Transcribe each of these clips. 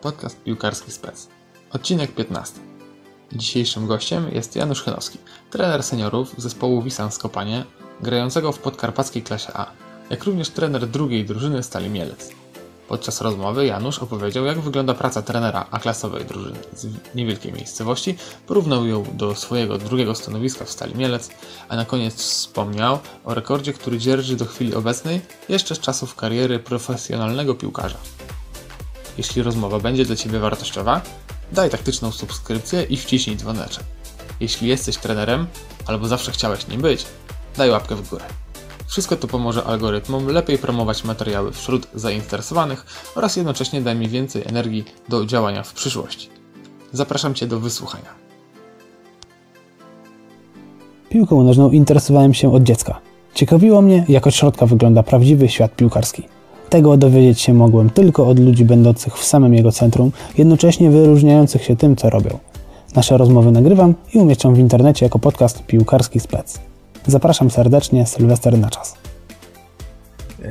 podcast Piłkarski Spec. Odcinek 15. Dzisiejszym gościem jest Janusz Chenowski, trener seniorów zespołu Wisan Skopanie, grającego w podkarpackiej klasie A, jak również trener drugiej drużyny Stali Mielec. Podczas rozmowy Janusz opowiedział, jak wygląda praca trenera A-klasowej drużyny z niewielkiej miejscowości, porównał ją do swojego drugiego stanowiska w Stali Mielec, a na koniec wspomniał o rekordzie, który dzierży do chwili obecnej, jeszcze z czasów kariery profesjonalnego piłkarza. Jeśli rozmowa będzie dla Ciebie wartościowa, daj taktyczną subskrypcję i wciśnij dzwoneczek. Jeśli jesteś trenerem, albo zawsze chciałeś nim być, daj łapkę w górę. Wszystko to pomoże algorytmom lepiej promować materiały wśród zainteresowanych oraz jednocześnie da mi więcej energii do działania w przyszłości. Zapraszam Cię do wysłuchania. Piłką nożną interesowałem się od dziecka. Ciekawiło mnie, jak od środka wygląda prawdziwy świat piłkarski. Tego dowiedzieć się mogłem tylko od ludzi będących w samym jego centrum, jednocześnie wyróżniających się tym, co robią. Nasze rozmowy nagrywam i umieszczam w internecie jako podcast Piłkarski Spec. Zapraszam serdecznie, Sylwester na czas.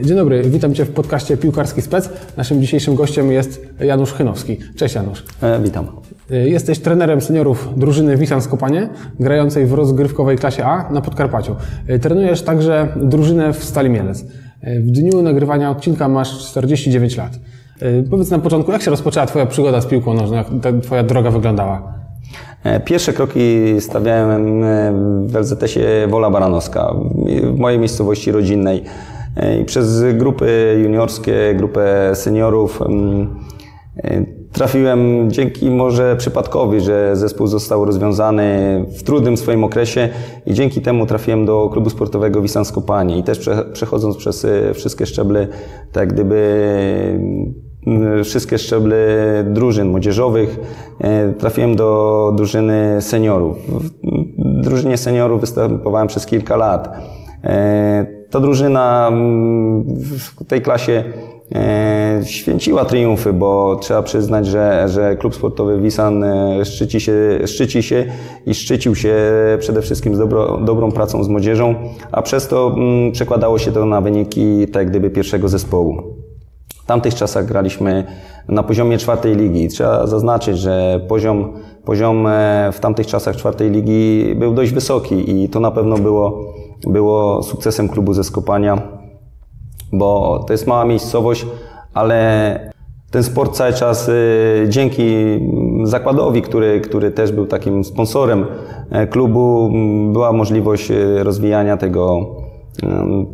Dzień dobry, witam Cię w podcaście Piłkarski Spec. Naszym dzisiejszym gościem jest Janusz Chynowski. Cześć Janusz. E, witam. Jesteś trenerem seniorów drużyny Wisan Skopanie, grającej w rozgrywkowej klasie A na Podkarpaciu. Trenujesz także drużynę w Stali Mielec. W dniu nagrywania odcinka masz 49 lat. Powiedz na początku, jak się rozpoczęła Twoja przygoda z piłką nożną, jak Twoja droga wyglądała? E, Pierwsze kroki stawiałem e, w LZS-ie Wola Baranowska, w mojej miejscowości rodzinnej. E, I przez grupy juniorskie, grupę seniorów mm, trafiłem dzięki może przypadkowi, że zespół został rozwiązany w trudnym swoim okresie i dzięki temu trafiłem do klubu sportowego Wisan Skopanie i też przechodząc przez wszystkie szczeble, tak gdyby wszystkie szczeble drużyn młodzieżowych. Trafiłem do drużyny seniorów. W drużynie seniorów występowałem przez kilka lat. Ta drużyna w tej klasie święciła triumfy, bo trzeba przyznać, że, że klub sportowy Wisan szczyci się, szczyci się i szczycił się przede wszystkim z dobro, dobrą pracą z młodzieżą, a przez to przekładało się to na wyniki tak gdyby pierwszego zespołu. W tamtych czasach graliśmy na poziomie czwartej ligi. Trzeba zaznaczyć, że poziom, poziom w tamtych czasach czwartej ligi był dość wysoki i to na pewno było, było sukcesem klubu ze Skopania, bo to jest mała miejscowość, ale ten sport cały czas dzięki zakładowi, który, który też był takim sponsorem klubu, była możliwość rozwijania tego,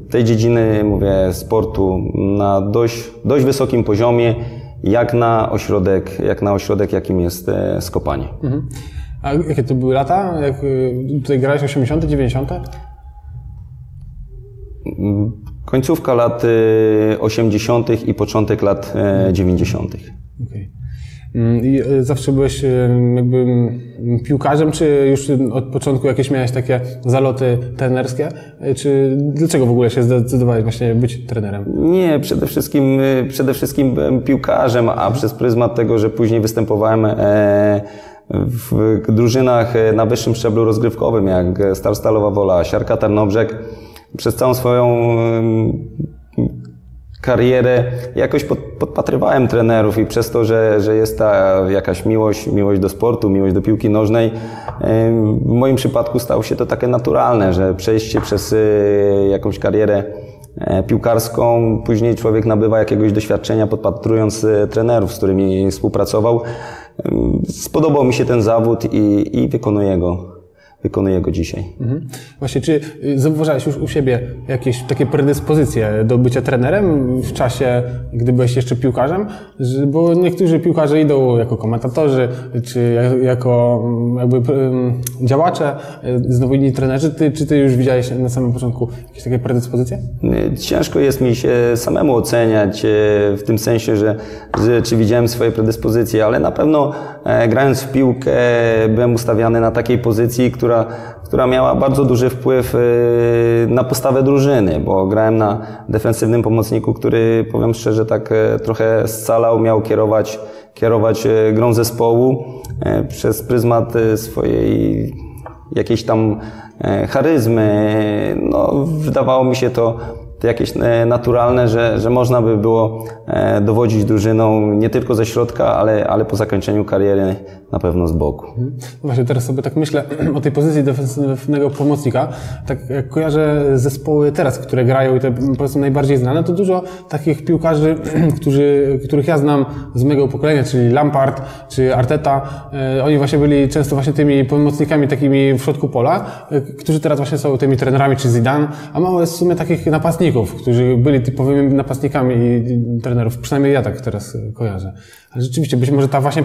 tej dziedziny, mówię, sportu na dość, dość wysokim poziomie, jak na ośrodek, jak na ośrodek, jakim jest Skopanie. Mhm. A jakie to były lata? Jak tutaj grałeś 80., 90.? Końcówka lat 80. i początek lat 90. Okay. I zawsze byłeś jakby piłkarzem, czy już od początku jakieś miałeś takie zaloty trenerskie? Czy dlaczego w ogóle się zdecydowałeś właśnie być trenerem? Nie, przede wszystkim, przede wszystkim byłem piłkarzem, a przez pryzmat tego, że później występowałem w drużynach na wyższym szczeblu rozgrywkowym, jak Stal Stalowa Wola, Siarka Tarnobrzeg, przez całą swoją karierę jakoś pod, podpatrywałem trenerów i przez to, że, że jest ta jakaś miłość, miłość do sportu, miłość do piłki nożnej, w moim przypadku stało się to takie naturalne, że przejście przez jakąś karierę piłkarską, później człowiek nabywa jakiegoś doświadczenia podpatrując trenerów, z którymi współpracował. Spodobał mi się ten zawód i, i wykonuję go wykonuję go dzisiaj. Mhm. Właśnie, czy zauważałeś już u siebie jakieś takie predyspozycje do bycia trenerem w czasie, gdy byłeś jeszcze piłkarzem? Bo niektórzy piłkarze idą jako komentatorzy, czy jako jakby działacze, znowu inni trenerzy. Ty, czy ty już widziałeś na samym początku jakieś takie predyspozycje? Ciężko jest mi się samemu oceniać w tym sensie, że, że czy widziałem swoje predyspozycje, ale na pewno grając w piłkę byłem ustawiany na takiej pozycji, która która, która miała bardzo duży wpływ na postawę drużyny, bo grałem na defensywnym pomocniku, który, powiem szczerze, tak trochę scalał, miał kierować, kierować grą zespołu przez pryzmat swojej jakiejś tam charyzmy. No, wydawało mi się to jakieś e, naturalne, że, że można by było e, dowodzić drużyną nie tylko ze środka, ale, ale po zakończeniu kariery na pewno z boku. Właśnie teraz sobie tak myślę o tej pozycji defensywnego pomocnika. Tak jak kojarzę zespoły teraz, które grają i te powiedzmy najbardziej znane, to dużo takich piłkarzy, którzy, których ja znam z mojego pokolenia, czyli Lampard czy Arteta, e, oni właśnie byli często właśnie tymi pomocnikami takimi w środku pola, e, którzy teraz właśnie są tymi trenerami, czy Zidane, a mało jest w sumie takich napastników, którzy byli typowymi napastnikami i trenerów. Przynajmniej ja tak teraz kojarzę. Rzeczywiście, być może ta właśnie,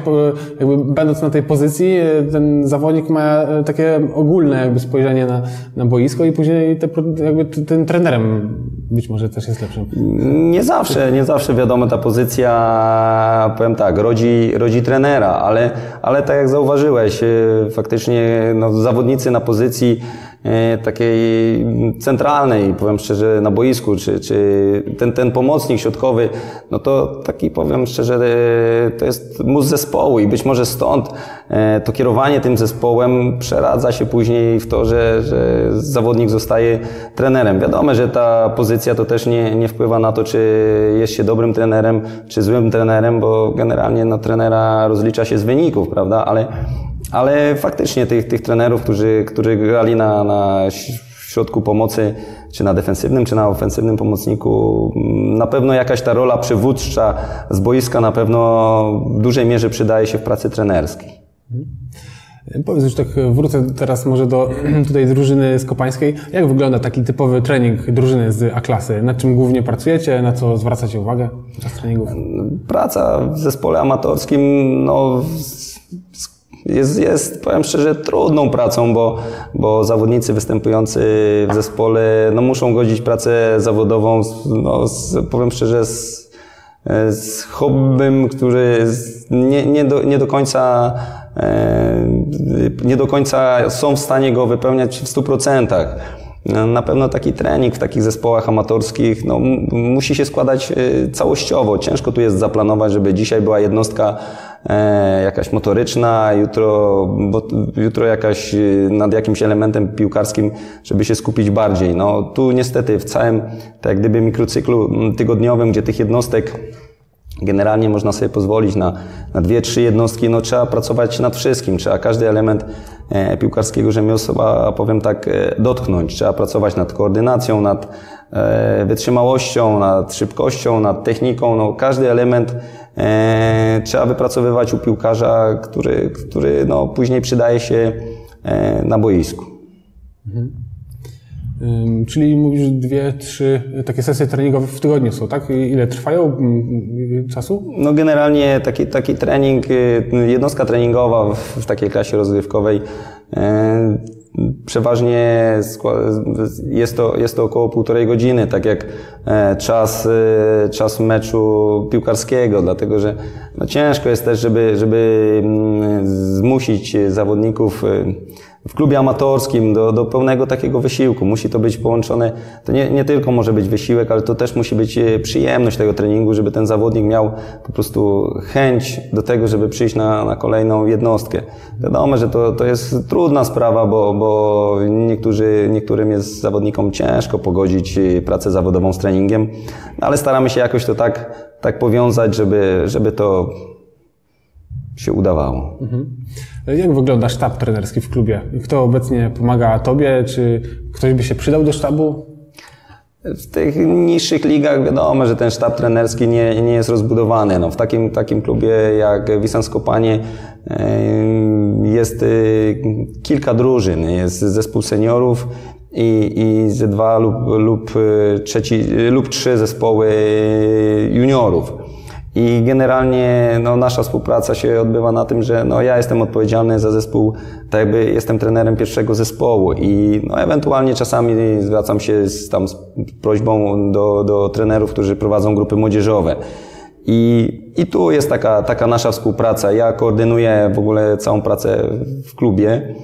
jakby będąc na tej pozycji, e, ten zawodnik ma e, takie ogólne jakby spojrzenie na, na boisko i później te, jakby tym trenerem być może też jest lepszym. Nie zawsze, nie zawsze wiadomo, ta pozycja, powiem tak, rodzi, rodzi trenera, ale, ale tak jak zauważyłeś, e, faktycznie no, zawodnicy na pozycji takiej centralnej, powiem szczerze, na boisku, czy, czy ten, ten pomocnik środkowy, no to taki, powiem szczerze, e, to jest mózg zespołu i być może stąd e, to kierowanie tym zespołem przeradza się później w to, że, że zawodnik zostaje trenerem. Wiadomo, że ta pozycja to też nie, nie wpływa na to, czy jest się dobrym trenerem, czy złym trenerem, bo generalnie no, trenera rozlicza się z wyników, prawda? Ale, ale faktycznie tych, tych trenerów, którzy, którzy grali na, na środku pomocy, czy na defensywnym, czy na ofensywnym pomocniku, mm, na pewno jakaś ta rola przywódcza z boiska na pewno w dużej mierze przydaje się w pracy trenerskiej. Powiedz już tak, wrócę teraz może do tutaj drużyny skopańskiej. Jak wygląda taki typowy trening drużyny z A-klasy? Nad czym głównie pracujecie? Na co zwracacie uwagę podczas treningów? Praca w zespole amatorskim no, jest, jest, powiem szczerze, trudną pracą, bo, bo zawodnicy występujący w zespole no, muszą godzić pracę zawodową, no, z, powiem szczerze, z, z hobbym, który nie, nie, do, nie do końca e, nie do końca są w stanie go wypełniać w 100%. Na pewno taki trening w takich zespołach amatorskich no, musi się składać e, całościowo. Ciężko tu jest zaplanować, żeby dzisiaj była jednostka jakaś motoryczna, jutro, bo, jutro jakaś e, nad jakimś elementem piłkarskim, żeby się skupić bardziej. No, tu niestety w całym tak jak gdyby mikrocyklu tygodniowym, gdzie tych jednostek Generalnie można sobie pozwolić na, na dwie, trzy jednostki, no trzeba pracować nad wszystkim, trzeba każdy element e, piłkarskiego rzemiosła, powiem tak, e, dotknąć. Trzeba pracować nad koordynacją, nad e, wytrzymałością, nad szybkością, nad techniką, no każdy element e, trzeba wypracowywać u piłkarza, który, który no, później przydaje się e, na boisku. Ym, Czyli mówisz dwie, trzy takie sesje treningowe w tygodniu są, tak? Ile trwają mm, y, czasu? No generalnie taki, taki trening, y, jednostka treningowa w, w takiej klasie rozgrywkowej e, przeważnie jest to, jest to około półtorej godziny, tak jak e, czas, e, czas meczu piłkarskiego, dlatego że no ciężko jest też, żeby, żeby mm, zmusić zawodników e, w klubie amatorskim do, do pełnego takiego wysiłku. Musi to być połączone, to nie, nie tylko może być wysiłek, ale to też musi być e, przyjemność tego treningu, żeby ten zawodnik miał po prostu chęć do tego, żeby przyjść na, na kolejną jednostkę. Wiadomo, że to, to jest trudna sprawa, bo, bo niektórzy, niektórym jest zawodnikom ciężko pogodzić e, pracę zawodową z treningiem, ale staramy się jakoś to tak, tak powiązać, żeby, żeby to się udawało. Jak wygląda sztab trenerski w klubie? Kto obecnie pomaga Tobie? Czy ktoś by się przydał do sztabu? W tych niższych ligach wiadomo, że ten sztab trenerski nie, nie jest rozbudowany. No, w takim, takim klubie jak Wisłan Skopanie jest y, kilka drużyn. Jest zespół seniorów i, i ze dwa lub, lub, y, trzeci, lub trzy zespoły juniorów. I generalnie no, nasza współpraca się odbywa na tym, że no, ja jestem odpowiedzialny za zespół, tak jakby jestem trenerem pierwszego zespołu i no, ewentualnie czasami zwracam się z, tam z prośbą do, do trenerów, którzy prowadzą grupy młodzieżowe. I, I tu jest taka, taka nasza współpraca. Ja koordynuję w ogóle całą pracę w klubie.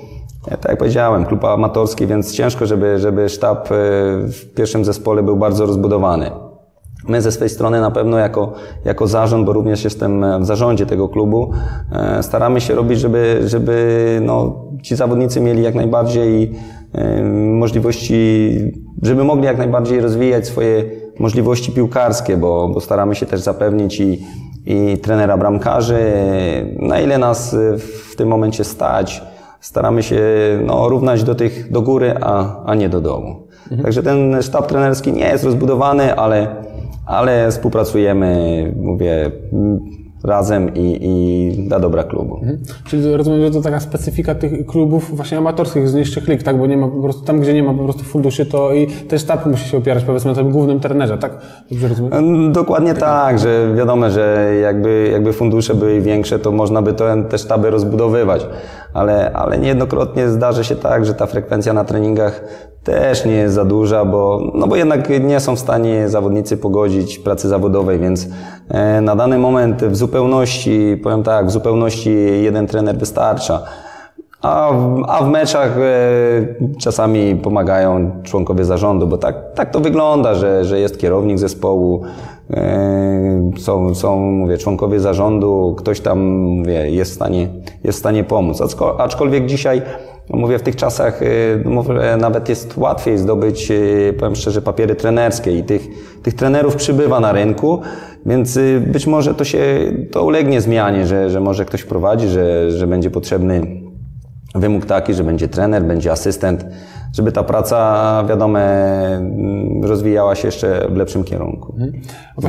Tak jak powiedziałem, klub amatorski, więc ciężko, żeby, żeby sztab e, w pierwszym zespole był bardzo rozbudowany. My ze swej strony na pewno jako, jako zarząd, bo również jestem w zarządzie tego klubu, e, staramy się robić, żeby, żeby no, ci zawodnicy mieli jak najbardziej e, możliwości, żeby mogli jak najbardziej rozwijać swoje możliwości piłkarskie, bo, bo staramy się też zapewnić i, i trenera bramkarzy, na ile nas w tym momencie stać. Staramy się no, równać do tych do góry, a, a nie do dołu. Mhm. Także ten sztab trenerski nie jest rozbudowany, ale, ale współpracujemy, mówię, razem i, i dla dobra klubu. Mhm. Czyli rozumiem, że to taka specyfika tych klubów właśnie amatorskich z niższych lig, tak? Bo nie ma po prostu, tam gdzie nie ma po prostu funduszy, to i też sztab musi się opierać powiedzmy na tym głównym trenerze, tak? Dobrze rozumiem? Dokładnie tak, że wiadomo, że jakby, jakby fundusze były większe, to można by to, te sztaby rozbudowywać. Ale, ale niejednokrotnie zdarzy się tak, że ta frekwencja na treningach też nie jest za duża, bo, no bo jednak nie są w stanie zawodnicy pogodzić pracy zawodowej, więc na dany moment w zupełności, powiem tak, w zupełności jeden trener wystarcza. A w, a w meczach e, czasami pomagają członkowie zarządu, bo tak, tak to wygląda, że, że jest kierownik zespołu, e, są, są mówię, członkowie zarządu, ktoś tam mówię, jest, w stanie, jest w stanie pomóc. Aczkolwiek dzisiaj mówię, w tych czasach y, no nawet jest łatwiej zdobyć, y, powiem szczerze, papiery trenerskie i tych, tych trenerów przybywa na rynku, więc y, być może to się, to ulegnie zmianie, że, że może ktoś prowadzi, że, że będzie potrzebny wymóg taki, że będzie trener, będzie asystent, żeby ta praca, wiadomo, mm, rozwijała się jeszcze w lepszym kierunku mhm.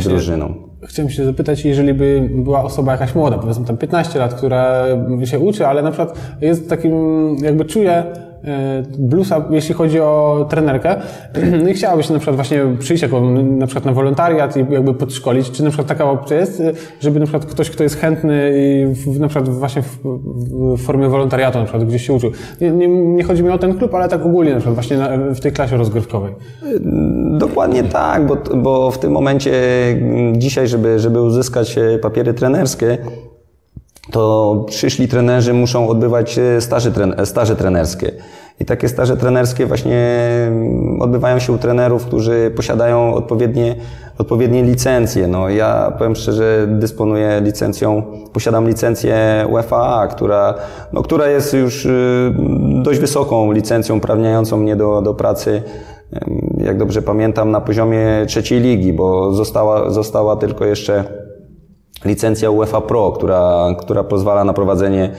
z drużyną. Chciałem się zapytać, jeżeli by była osoba jakaś młoda, powiedzmy tam 15 lat, która się uczy, ale na przykład jest takim, jakby czuje E, bluesa, jeśli chodzi o trenerkę. No i chciałabyś na przykład właśnie przyjść jako na przykład na wolontariat i jakby podszkolić. Czy na przykład taka opcja jest, żeby na przykład ktoś, kto jest chętny i w, na przykład właśnie w, w, formie wolontariatu na przykład gdzieś się uczył. Nie, nie, nie, chodzi mi o ten klub, ale tak ogólnie na przykład właśnie na, w tej klasie rozgrywkowej. Dokładnie tak, bo, bo w tym momencie dzisiaj, żeby, żeby uzyskać e, papiery trenerskie, to przyszli trenerzy muszą odbywać e, staże, staże trenerskie. I takie staże trenerskie właśnie mm, odbywają się u trenerów, którzy posiadają odpowiednie, odpowiednie licencje. No, ja powiem szczerze, dysponuję licencją, posiadam licencję UEFA, która, no, która jest już y, dość wysoką licencją uprawniającą mnie do, do pracy jak dobrze pamiętam, na poziomie trzeciej ligi, bo została, została tylko jeszcze licencja UEFA Pro, która, która pozwala na prowadzenie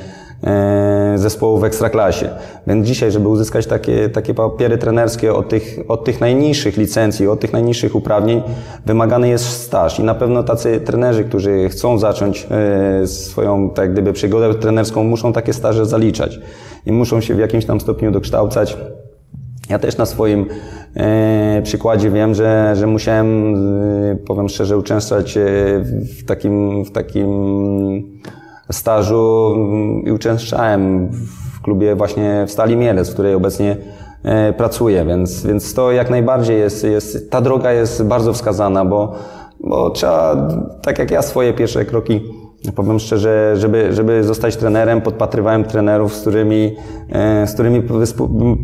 e, zespołu w ekstraklasie. Więc dzisiaj, żeby uzyskać takie, takie papiery trenerskie od tych, od tych najniższych licencji, od tych najniższych uprawnień, wymagany jest staż. I na pewno tacy trenerzy, którzy chcą zacząć e, swoją, tak gdyby, przygodę trenerską, muszą takie staże zaliczać. I muszą się w jakimś tam stopniu dokształcać ja też na swoim e, przykładzie wiem, że, że musiałem, e, powiem szczerze, uczęszczać e, w takim, w takim stażu mm, i uczęszczałem w klubie właśnie w Stali Mielec, w której obecnie pracuję, więc, więc to jak najbardziej jest, jest, ta droga jest bardzo wskazana, bo, bo trzeba, tak jak ja swoje pierwsze kroki Powiem szczerze, żeby, żeby zostać trenerem, podpatrywałem trenerów, z którymi, e, z którymi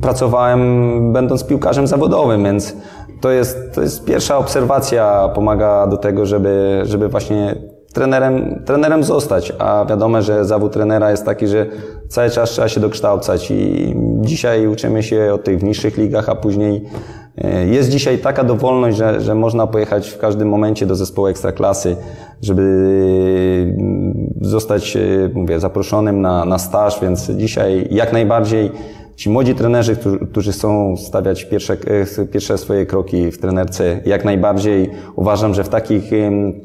pracowałem, będąc piłkarzem zawodowym, więc to jest, to jest pierwsza obserwacja, pomaga do tego, żeby, żeby właśnie trenerem, trenerem zostać. A wiadomo, że zawód trenera jest taki, że cały czas trzeba się dokształcać i dzisiaj uczymy się o tych niższych ligach, a później E, jest dzisiaj taka dowolność, że, że można pojechać w każdym momencie do zespołu ekstraklasy, żeby mm, zostać, e, mówię, zaproszonym na, na staż, więc dzisiaj jak najbardziej ci młodzi trenerzy, którzy, którzy chcą stawiać pierwsze, e, pierwsze swoje kroki w trenerce, jak najbardziej uważam, że w takich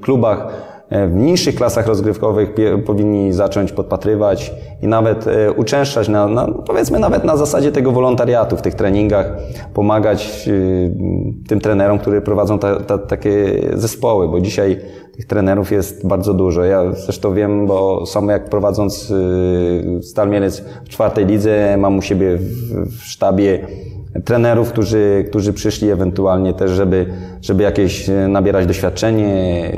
klubach w niższych klasach rozgrywkowych powinni zacząć podpatrywać i nawet e, uczęszczać na, na, powiedzmy nawet na zasadzie tego wolontariatu w tych treningach, pomagać e, tym trenerom, którzy prowadzą ta, ta, takie zespoły, bo dzisiaj tych trenerów jest bardzo dużo. Ja zresztą wiem, bo sam jak prowadząc Stal Mielec w czwartej lidze, mam u siebie w, w sztabie trenerów, którzy, którzy przyszli ewentualnie też, żeby, żeby jakieś nabierać doświadczenie,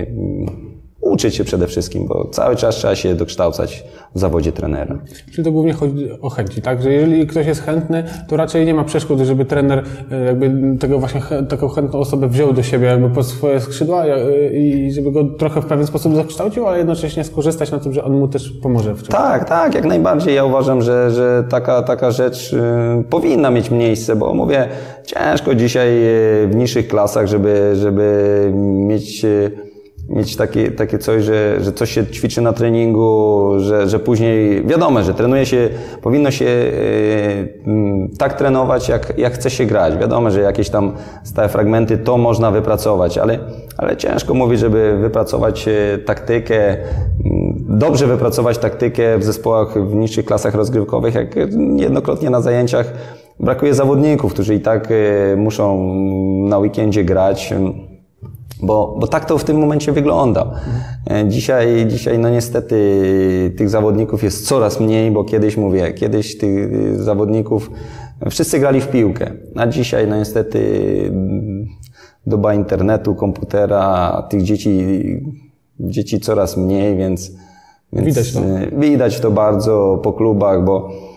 uczyć się przede wszystkim, bo cały czas trzeba się dokształcać w zawodzie trenera. Czyli to głównie chodzi o chęci, tak? Że jeżeli ktoś jest chętny, to raczej nie ma przeszkód, żeby trener e, jakby tego właśnie, taką chętną osobę wziął do siebie jakby pod swoje skrzydła e, i żeby go trochę w pewien sposób zakształcił, ale jednocześnie skorzystać na tym, że on mu też pomoże w czymś. Tak, tak, jak najbardziej. Ja uważam, że, że taka, taka rzecz y, powinna mieć miejsce, bo mówię, ciężko dzisiaj w niższych klasach, żeby, żeby mieć, mieć takie, takie coś, że, że coś się ćwiczy na treningu, że, że później wiadomo, że trenuje się, powinno się y, mm, tak trenować, jak, jak chce się grać. Wiadomo, że jakieś tam stałe fragmenty to można wypracować, ale, ale ciężko mówić, żeby wypracować e, taktykę, dobrze wypracować taktykę w zespołach w niższych klasach rozgrywkowych, jak niejednokrotnie na zajęciach brakuje zawodników, którzy i tak e, muszą na weekendzie grać. Bo, bo tak to w tym momencie wygląda. E, Dzisiaj, dzisiaj no niestety tych zawodników jest coraz mniej, bo kiedyś mówię, kiedyś tych y, zawodników wszyscy grali w piłkę, a dzisiaj no niestety doba internetu, komputera, tych dzieci, dzieci coraz mniej, więc, więc Widać to. e, Widać to bardzo po klubach, bo e,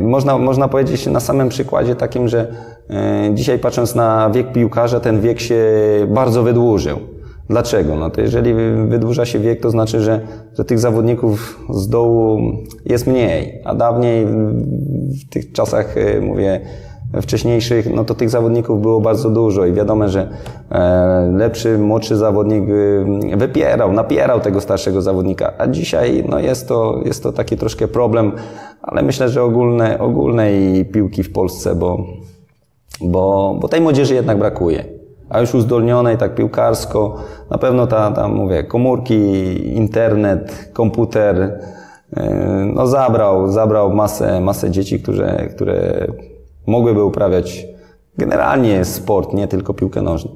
można, można powiedzieć na samym przykładzie takim, że e, dzisiaj patrząc na wiek piłkarza, ten wiek się bardzo wydłużył. Dlaczego? No to jeżeli wy- wydłuża się wiek, to znaczy, że, że tych zawodników z dołu jest mniej, a dawniej w tych czasach, e, mówię, wcześniejszych, no to tych zawodników było bardzo dużo i wiadomo, że e, lepszy, młodszy zawodnik e, wypierał, napierał tego starszego zawodnika, a dzisiaj no jest, to, jest to taki troszkę problem, ale myślę, że ogólne, ogólnej piłki w Polsce, bo, bo, bo tej młodzieży jednak brakuje. A już uzdolnionej tak piłkarsko, na pewno ta, tam mówię, komórki, internet, komputer, e, no zabrał, zabrał masę, masę dzieci, które, które mogłyby uprawiać generalnie sport, nie tylko piłkę nożną.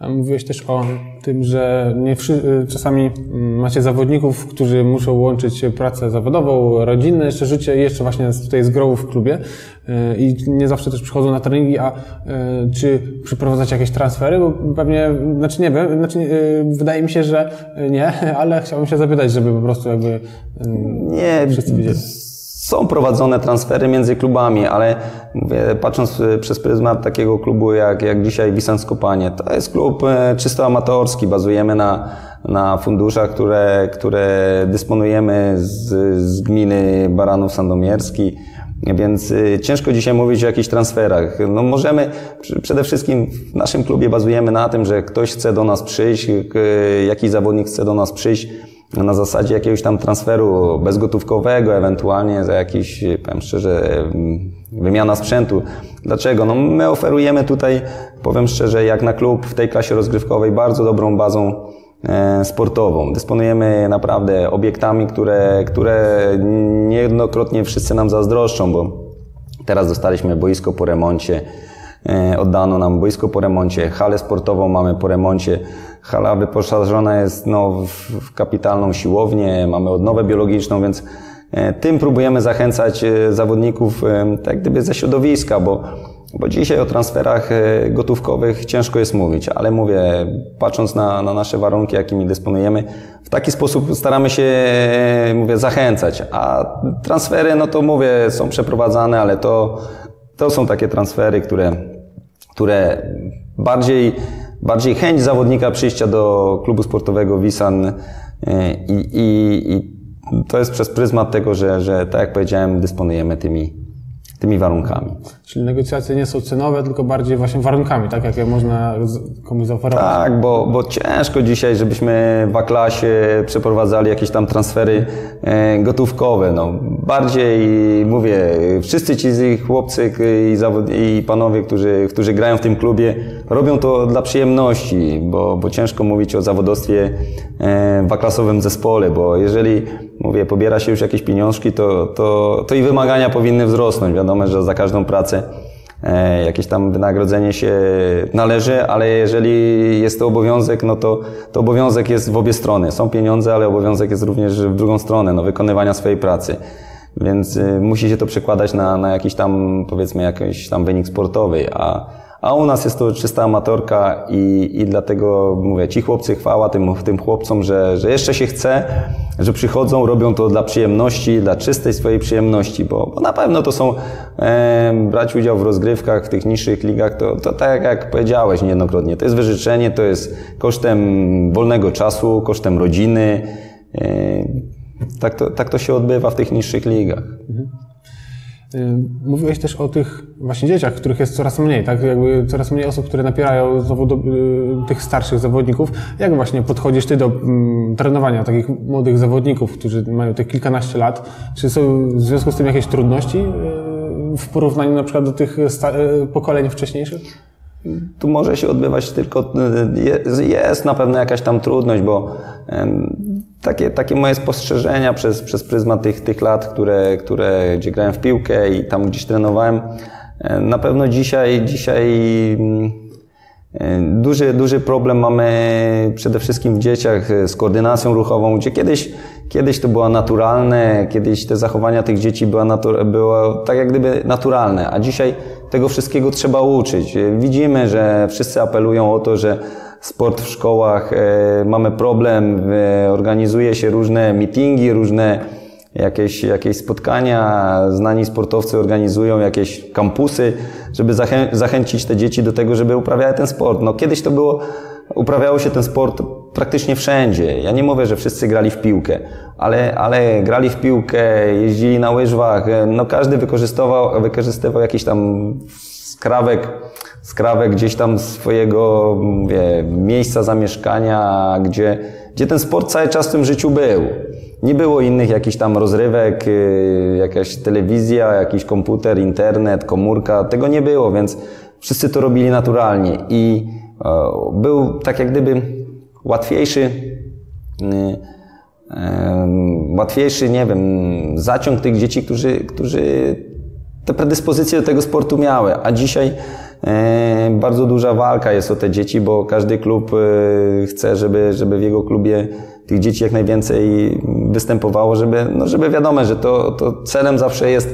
Mówiłeś też o tym, że nie wszy- czasami macie zawodników, którzy muszą łączyć pracę zawodową, rodzinne, jeszcze życie i jeszcze właśnie tutaj z grą w klubie yy, i nie zawsze też przychodzą na treningi, a yy, czy przeprowadzacie jakieś transfery? Bo pewnie, znaczy nie wiem, znaczy yy, wydaje mi się, że nie, ale chciałbym się zapytać, żeby po prostu jakby Nie, wszyscy wiedzieli. Są prowadzone transfery między klubami, ale mówię, patrząc e, przez pryzmat takiego klubu jak, jak dzisiaj Wisant Skopanie, to jest klub e, czysto amatorski, bazujemy na, na funduszach, które, które dysponujemy z, z gminy Baranów Sandomierski, więc y, ciężko dzisiaj mówić o jakichś transferach. No możemy, pr- przede wszystkim w naszym klubie bazujemy na tym, że ktoś chce do nas przyjść, jakiś zawodnik chce do nas przyjść na zasadzie jakiegoś tam transferu bezgotówkowego, ewentualnie za jakiś, powiem szczerze, wymiana sprzętu. Dlaczego? No my oferujemy tutaj, powiem szczerze, jak na klub w tej klasie rozgrywkowej bardzo dobrą bazą e, sportową. Dysponujemy naprawdę obiektami, które, które niejednokrotnie wszyscy nam zazdroszczą, bo teraz dostaliśmy boisko po remoncie, oddano nam boisko po remoncie, halę sportową mamy po remoncie. Hala wyposażona jest no, w, kapitalną siłownię, mamy odnowę biologiczną, więc e, tym próbujemy zachęcać e, zawodników e, tak gdyby ze środowiska, bo bo dzisiaj o transferach e, gotówkowych ciężko jest mówić, ale mówię, patrząc na, na nasze warunki, jakimi dysponujemy, w taki sposób staramy się, e, mówię, zachęcać. A transfery, no to mówię, są przeprowadzane, ale to, to są takie transfery, które, które bardziej, bardziej chęć zawodnika przyjścia do klubu sportowego Wisan e, i, i, i to jest przez pryzmat tego, że, że tak jak powiedziałem, dysponujemy tymi, tymi warunkami. Czyli negocjacje nie są cenowe, tylko bardziej właśnie warunkami, tak? Jakie można komuś zaoferować. Tak, bo, bo ciężko dzisiaj, żebyśmy w A-klasie przeprowadzali jakieś tam transfery e, gotówkowe. No, bardziej mówię, wszyscy ci chłopcy i, zawod, i panowie, którzy, którzy grają w tym klubie, robią to dla przyjemności, bo, bo ciężko mówić o zawodowstwie e, w A-klasowym zespole, bo jeżeli mówię, pobiera się już jakieś pieniążki, to, to, to i wymagania powinny wzrosnąć. Wiadomo, że za każdą pracę e, jakieś tam wynagrodzenie się należy, ale jeżeli jest to obowiązek, no to, to obowiązek jest w obie strony. Są pieniądze, ale obowiązek jest również w drugą stronę, no, wykonywania swojej pracy. Więc y, musi się to przekładać na, na jakiś tam, powiedzmy, jakiś tam wynik sportowy, a, A u nas jest to czysta amatorka i, i dlatego mówię, ci chłopcy chwała tym, tym chłopcom, że, że jeszcze się chce, że przychodzą, robią to dla przyjemności, dla czystej swojej przyjemności, bo, bo na pewno to są e, brać udział w rozgrywkach w tych niższych ligach, to, to tak jak powiedziałeś niejednokrotnie, to jest wyżyczenie, to jest kosztem wolnego czasu, kosztem rodziny. E, tak, to, tak to się odbywa w tych niższych ligach. Y, mówiłeś też o tych właśnie dzieciach, których jest coraz mniej, tak? Jakby coraz mniej osób, które napierają znowu do, y, tych starszych zawodników. Jak właśnie podchodzisz ty do mm, trenowania takich młodych zawodników, którzy mają tych kilkanaście lat? Czy są w związku z tym jakieś trudności y, w porównaniu na przykład do tych y, pokoleń wcześniejszych? Tu może się odbywać tylko, jest, jest na pewno jakaś tam trudność, bo takie, takie moje spostrzeżenia przez, przez pryzmat tych, tych lat, które, które, gdzie grałem w piłkę i tam gdzieś trenowałem, e, na pewno dzisiaj, dzisiaj mm, e, duży, duży problem mamy przede wszystkim w dzieciach z koordynacją ruchową, gdzie kiedyś, kiedyś to było naturalne, kiedyś te zachowania tych dzieci były, natur, było tak jak gdyby naturalne, a dzisiaj tego wszystkiego trzeba uczyć. Widzimy, że wszyscy apelują o to, że sport w szkołach, e, mamy problem, e, organizuje się różne meetingi, różne jakieś, jakieś spotkania, znani sportowcy organizują jakieś kampusy, żeby zachę zachęcić te dzieci do tego, żeby uprawiały ten sport. No kiedyś to było, uprawiało się ten sport praktycznie wszędzie. Ja nie mówię, że wszyscy grali w piłkę, ale, ale grali w piłkę, jeździli na łyżwach, no każdy wykorzystywał, wykorzystywał jakiś tam skrawek, skrawek gdzieś tam swojego mówię, miejsca zamieszkania, gdzie, gdzie ten sport cały czas w tym życiu był. Nie było innych jakichś tam rozrywek, yy, jakaś telewizja, jakiś komputer, internet, komórka, tego nie było, więc wszyscy to robili naturalnie i e, był tak jak gdyby łatwiejszy, yy, łatwiejszy, nie wiem, zaciąg tych dzieci, którzy, którzy te predyspozycje do tego sportu miały, a dzisiaj e, bardzo duża walka jest o te dzieci, bo każdy klub e, chce, żeby, żeby w jego klubie tych dzieci jak najwięcej występowało, żeby, no żeby wiadomo, że to, to celem zawsze jest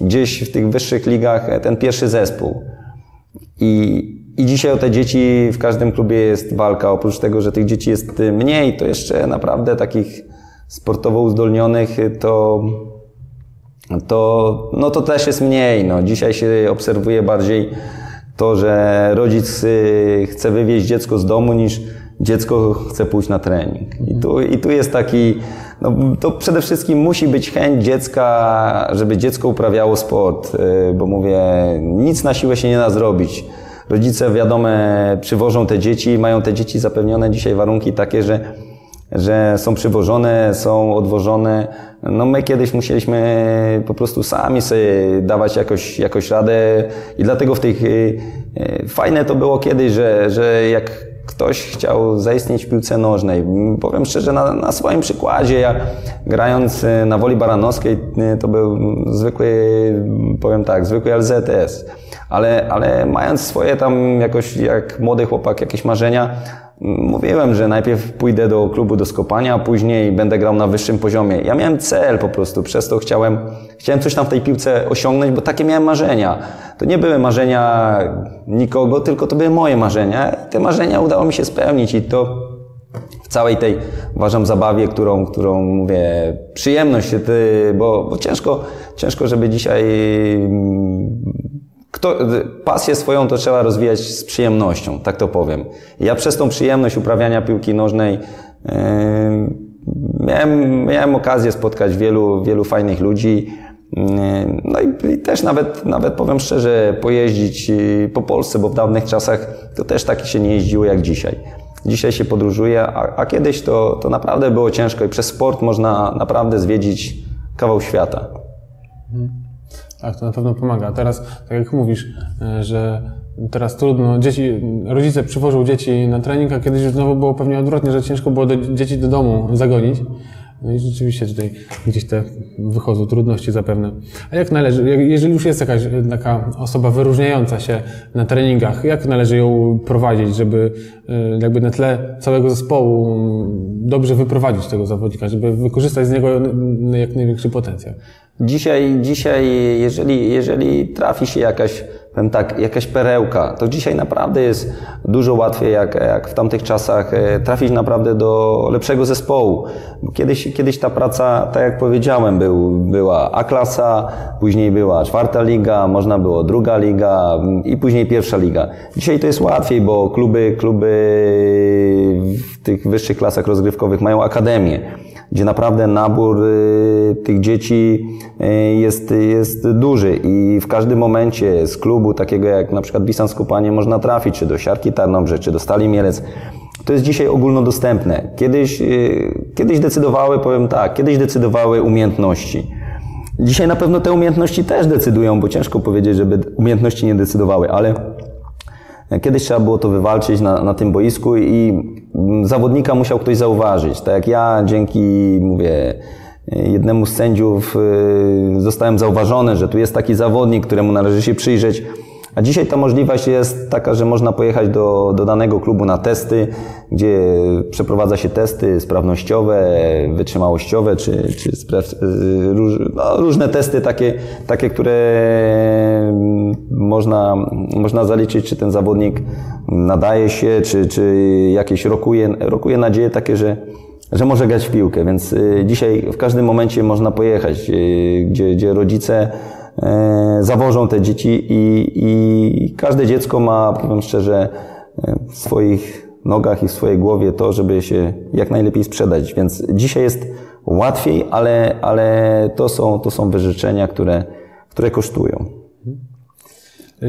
gdzieś w tych wyższych ligach ten pierwszy zespół. I, I dzisiaj o te dzieci w każdym klubie jest walka. Oprócz tego, że tych dzieci jest mniej, to jeszcze naprawdę takich sportowo uzdolnionych to to, no to też jest mniej. No. Dzisiaj się obserwuje bardziej to, że rodzic y, chce wywieźć dziecko z domu niż dziecko chce pójść na trening. I tu, i tu jest taki, no, to przede wszystkim musi być chęć dziecka, żeby dziecko uprawiało sport, y, bo mówię, nic na siłę się nie da zrobić. Rodzice, wiadome, przywożą te dzieci, mają te dzieci zapewnione dzisiaj warunki takie, że że są przywożone, są odwożone. No my kiedyś musieliśmy po prostu sami sobie dawać jakoś, jakoś radę i dlatego w tych... Y, fajne to było kiedyś, że, że jak ktoś chciał zaistnieć w piłce nożnej. Powiem szczerze, na, na swoim przykładzie, ja grając y, na woli baranowskiej, to był zwykły, powiem tak, zwykły LZS. Ale, ale mając swoje tam jakoś, jak młody chłopak, jakieś marzenia, Mówiłem, że najpierw pójdę do klubu do skopania, a później będę grał na wyższym poziomie. Ja miałem cel po prostu, przez to chciałem, chciałem coś tam w tej piłce osiągnąć, bo takie miałem marzenia. To nie były marzenia nikogo, tylko to były moje marzenia. I te marzenia udało mi się spełnić i to w całej tej, uważam, zabawie, którą, którą mówię, przyjemność, bo, bo ciężko, ciężko, żeby dzisiaj kto, pasję swoją to trzeba rozwijać z przyjemnością, tak to powiem. Ja przez tą przyjemność uprawiania piłki nożnej yy, miałem, miałem okazję spotkać wielu, wielu fajnych ludzi. Yy, no i, i, też nawet, nawet powiem szczerze, pojeździć yy, po Polsce, bo w dawnych czasach to też tak się nie jeździło jak dzisiaj. Dzisiaj się podróżuje, a, a kiedyś to, to naprawdę było ciężko i przez sport można naprawdę zwiedzić kawał świata. Tak, to na pewno pomaga. Teraz, tak jak mówisz, e, że teraz trudno, dzieci, rodzice przywożą dzieci na trening, a kiedyś już znowu było pewnie odwrotnie, że ciężko było do, dzieci do domu zagonić. No i rzeczywiście tutaj gdzieś te wychodzą trudności zapewne. A jak należy, jeżeli już jest jakaś taka osoba wyróżniająca się na treningach, jak należy ją prowadzić, żeby e, jakby na tle całego zespołu dobrze wyprowadzić tego zawodnika, żeby wykorzystać z niego jak największy potencjał? Dzisiaj, dzisiaj jeżeli, jeżeli trafi się jakaś powiem tak, jakaś perełka, to dzisiaj naprawdę jest dużo łatwiej, jak, jak w tamtych czasach, e, trafić naprawdę do lepszego zespołu. Bo Kiedyś, kiedyś ta praca, tak jak powiedziałem, był, była A-klasa, później była czwarta liga, można było druga liga mm, i później pierwsza liga. Dzisiaj to jest łatwiej, bo kluby, kluby w tych wyższych klasach rozgrywkowych mają akademię gdzie naprawdę nabór y, tych dzieci y, jest, jest duży i w każdym momencie z klubu takiego jak na przykład Bisan Skupanie można trafić, czy do Siarki Tarnobrzeg, czy do Stali Mielec. To jest dzisiaj ogólnodostępne. Kiedyś, y, kiedyś decydowały, powiem tak, kiedyś decydowały umiejętności. Dzisiaj na pewno te umiejętności też decydują, bo ciężko powiedzieć, żeby umiejętności nie decydowały, ale Kiedyś trzeba było to wywalczyć na, na tym boisku i zawodnika musiał ktoś zauważyć. Tak jak ja dzięki, mówię, jednemu z sędziów y, zostałem zauważony, że tu jest taki zawodnik, któremu należy się przyjrzeć. A dzisiaj ta możliwość jest taka, że można pojechać do, do danego klubu na testy, gdzie przeprowadza się testy sprawnościowe, wytrzymałościowe, czy, czy spraw, róż, no, różne testy takie, takie, które można, można zaliczyć, czy ten zawodnik nadaje się, czy, czy jakieś rokuje, rokuje nadzieje takie, że, że może grać w piłkę. Więc y, dzisiaj w każdym momencie można pojechać, y, gdzie, gdzie rodzice E, zawożą te dzieci i, i każde dziecko ma, powiem szczerze, w swoich nogach i w swojej głowie to, żeby się jak najlepiej sprzedać. Więc dzisiaj jest łatwiej, ale, ale to, są, to są wyrzeczenia, które, które kosztują.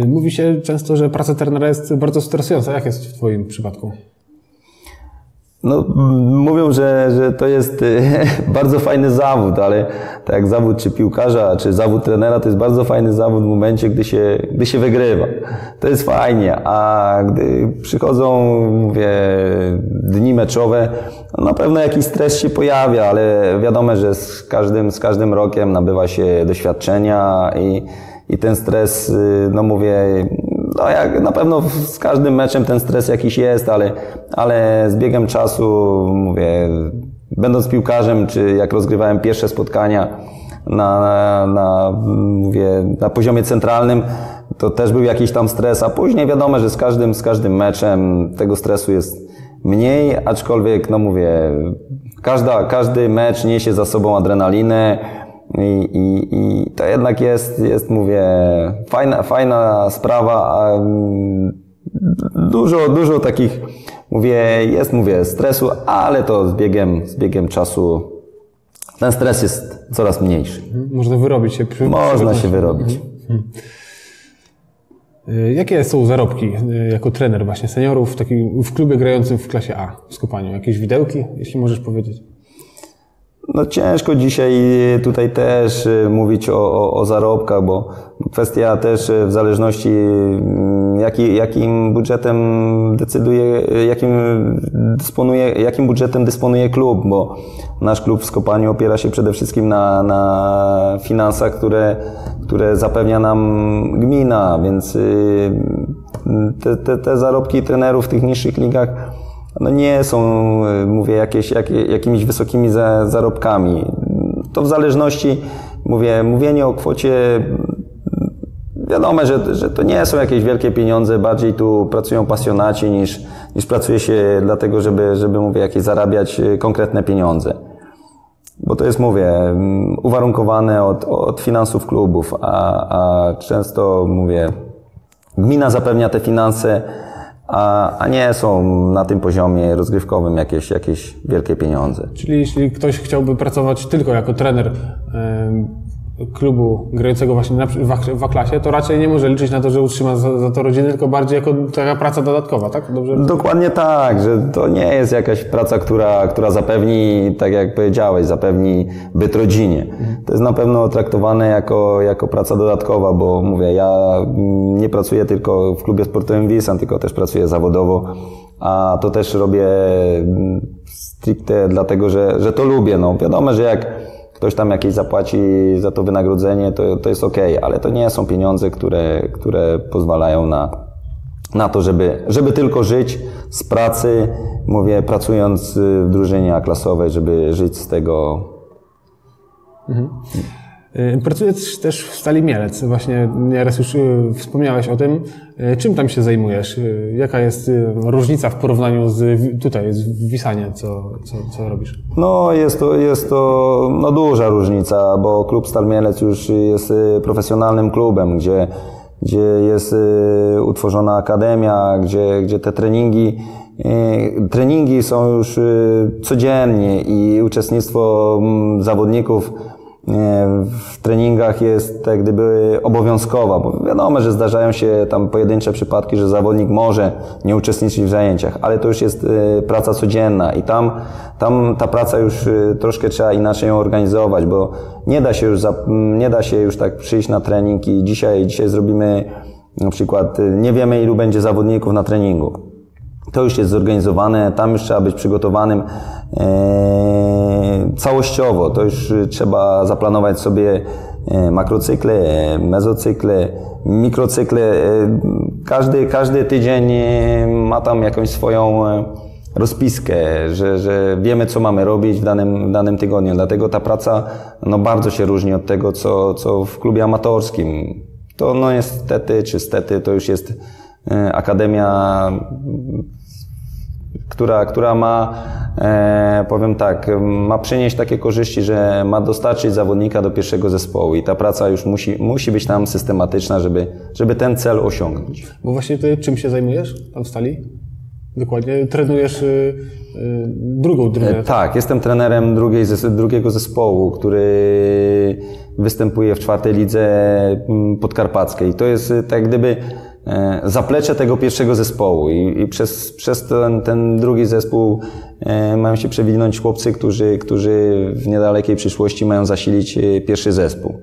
Mówi się często, że praca trenera jest bardzo stresująca. Jak jest w Twoim przypadku? No, mówią, że, że to jest bardzo fajny zawód, ale tak jak zawód czy piłkarza, czy zawód trenera, to jest bardzo fajny zawód w momencie, gdy się, gdy się wygrywa. To jest fajnie, a gdy przychodzą, mówię, dni meczowe, no na pewno jakiś stres się pojawia, ale wiadomo, że z każdym, z każdym rokiem nabywa się doświadczenia i, i ten stres, y, no mówię, no jak na pewno z każdym meczem ten stres jakiś jest, ale, ale z biegiem czasu, mówię, będąc piłkarzem, czy jak rozgrywałem pierwsze spotkania na, na, na, mówię, na poziomie centralnym, to też był jakiś tam stres, a później wiadomo, że z każdym, z każdym meczem tego stresu jest mniej, aczkolwiek, no mówię, każda, każdy mecz niesie za sobą adrenalinę, i, i, I to jednak jest, jest, mówię, fajna, fajna sprawa, mm, dużo, dużo takich, mówię, jest, mówię, stresu, ale to z biegiem, z biegiem czasu ten stres jest coraz mniejszy. Mhm. Można wyrobić się. Przy, Można się wyrobić. Mhm. Y, jakie są zarobki y, jako trener właśnie seniorów taki, w klubie grającym w klasie A w Skupaniu? Jakieś widełki, jeśli możesz powiedzieć? No ciężko dzisiaj tutaj też y, mówić o, o, o, zarobkach, bo kwestia też y, w zależności mm, jaki, jakim budżetem decyduje, jakim dysponuje, jakim budżetem dysponuje klub, bo nasz klub w Skopaniu opiera się przede wszystkim na, na finansach, które, które zapewnia nam gmina, więc y, te, te, te zarobki trenerów w tych niższych ligach no nie są, e, mówię, jakieś, jak, jakimiś wysokimi za, zarobkami. To w zależności, mówię, mówienie o kwocie, wiadomo, że, że to nie są jakieś wielkie pieniądze, bardziej tu pracują pasjonaci niż, niż pracuje się dlatego, żeby, żeby, mówię, jakieś zarabiać e, konkretne pieniądze. Bo to jest, mówię, uwarunkowane od, od finansów klubów, a, a często, mówię, gmina zapewnia te finanse, a, a nie są na tym poziomie rozgrywkowym jakieś, jakieś wielkie pieniądze. Czyli jeśli ktoś chciałby pracować tylko jako trener klubu grającego właśnie na, w, w klasie, to raczej nie może liczyć na to, że utrzyma za, za to rodzinę, tylko bardziej jako taka praca dodatkowa, tak? Dobrze? Dokładnie tak, że to nie jest jakaś praca, która, która zapewni, tak jak powiedziałeś, zapewni byt rodzinie. To jest na pewno traktowane jako, jako praca dodatkowa, bo mówię, ja nie pracuję tylko w klubie sportowym Wisan, tylko też pracuję zawodowo, a to też robię stricte dlatego, że, że to lubię. No, wiadomo, że jak ktoś tam jakieś zapłaci za to wynagrodzenie, to, to jest ok, ale to nie są pieniądze, które, które pozwalają na, na to, żeby, żeby tylko żyć z pracy, mówię, pracując w drużynie klasowej, żeby żyć z tego. Mhm. Pracujesz też w Stali Mielec. Właśnie nieraz już y, wspomniałeś o tym. Y, Czym tam się zajmujesz? Y, Jaka jest różnica w porównaniu z tutaj, z Wisanie, co, co, co robisz? No jest to, jest to no, duża różnica, bo klub Stal Mielec już jest profesjonalnym klubem, gdzie, gdzie jest utworzona akademia, gdzie, gdzie te treningi, treningi są już codziennie i uczestnictwo mm, zawodników w treningach jest tak gdyby obowiązkowa, bo wiadomo, że zdarzają się tam pojedyncze przypadki, że zawodnik może nie uczestniczyć w zajęciach, ale to już jest y, praca codzienna i tam, tam ta praca już y, troszkę trzeba inaczej ją organizować, bo nie da się już, za, nie da się już tak przyjść na trening i dzisiaj, dzisiaj zrobimy na przykład, y, nie wiemy ilu będzie zawodników na treningu. To już jest zorganizowane, tam już trzeba być przygotowanym całościowo. To już e, trzeba zaplanować sobie e, makrocykle, e, mezocykle, mikrocykle. E, każdy, każdy tydzień ma tam jakąś swoją rozpiskę, że, że wiemy, co mamy robić w danym, w danym tygodniu. Dlatego ta praca no, bardzo się różni od tego, co, co w klubie amatorskim. To no niestety, czy stety, to już jest akademia która, która ma, e, powiem tak, ma przynieść takie korzyści, że ma dostarczyć zawodnika do pierwszego zespołu i ta praca już musi, musi być tam systematyczna, żeby, żeby ten cel osiągnąć. Bo właśnie ty czym się zajmujesz tam w Stali? Dokładnie. Trenujesz y, y, drugą drużynę. Tak, jestem trenerem drugiej, drugiego zespołu, który występuje w czwartej lidze mm, podkarpackiej. To jest y, tak gdyby e, zaplecze tego pierwszego zespołu i, i przez, przez ten, ten drugi zespół e, mają się przewinąć chłopcy, którzy, którzy w niedalekiej przyszłości mają zasilić e, pierwszy zespół.